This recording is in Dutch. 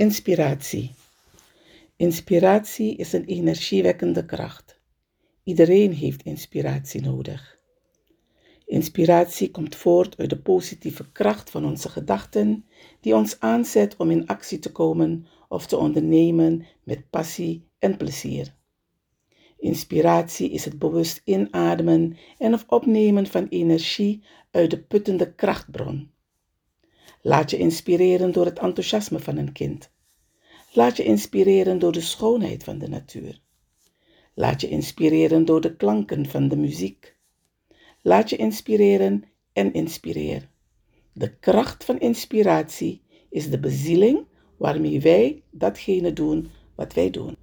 Inspiratie. Inspiratie is een energiewekkende kracht. Iedereen heeft inspiratie nodig. Inspiratie komt voort uit de positieve kracht van onze gedachten, die ons aanzet om in actie te komen of te ondernemen met passie en plezier. Inspiratie is het bewust inademen en of opnemen van energie uit de puttende krachtbron. Laat je inspireren door het enthousiasme van een kind. Laat je inspireren door de schoonheid van de natuur. Laat je inspireren door de klanken van de muziek. Laat je inspireren en inspireer. De kracht van inspiratie is de bezieling waarmee wij datgene doen wat wij doen.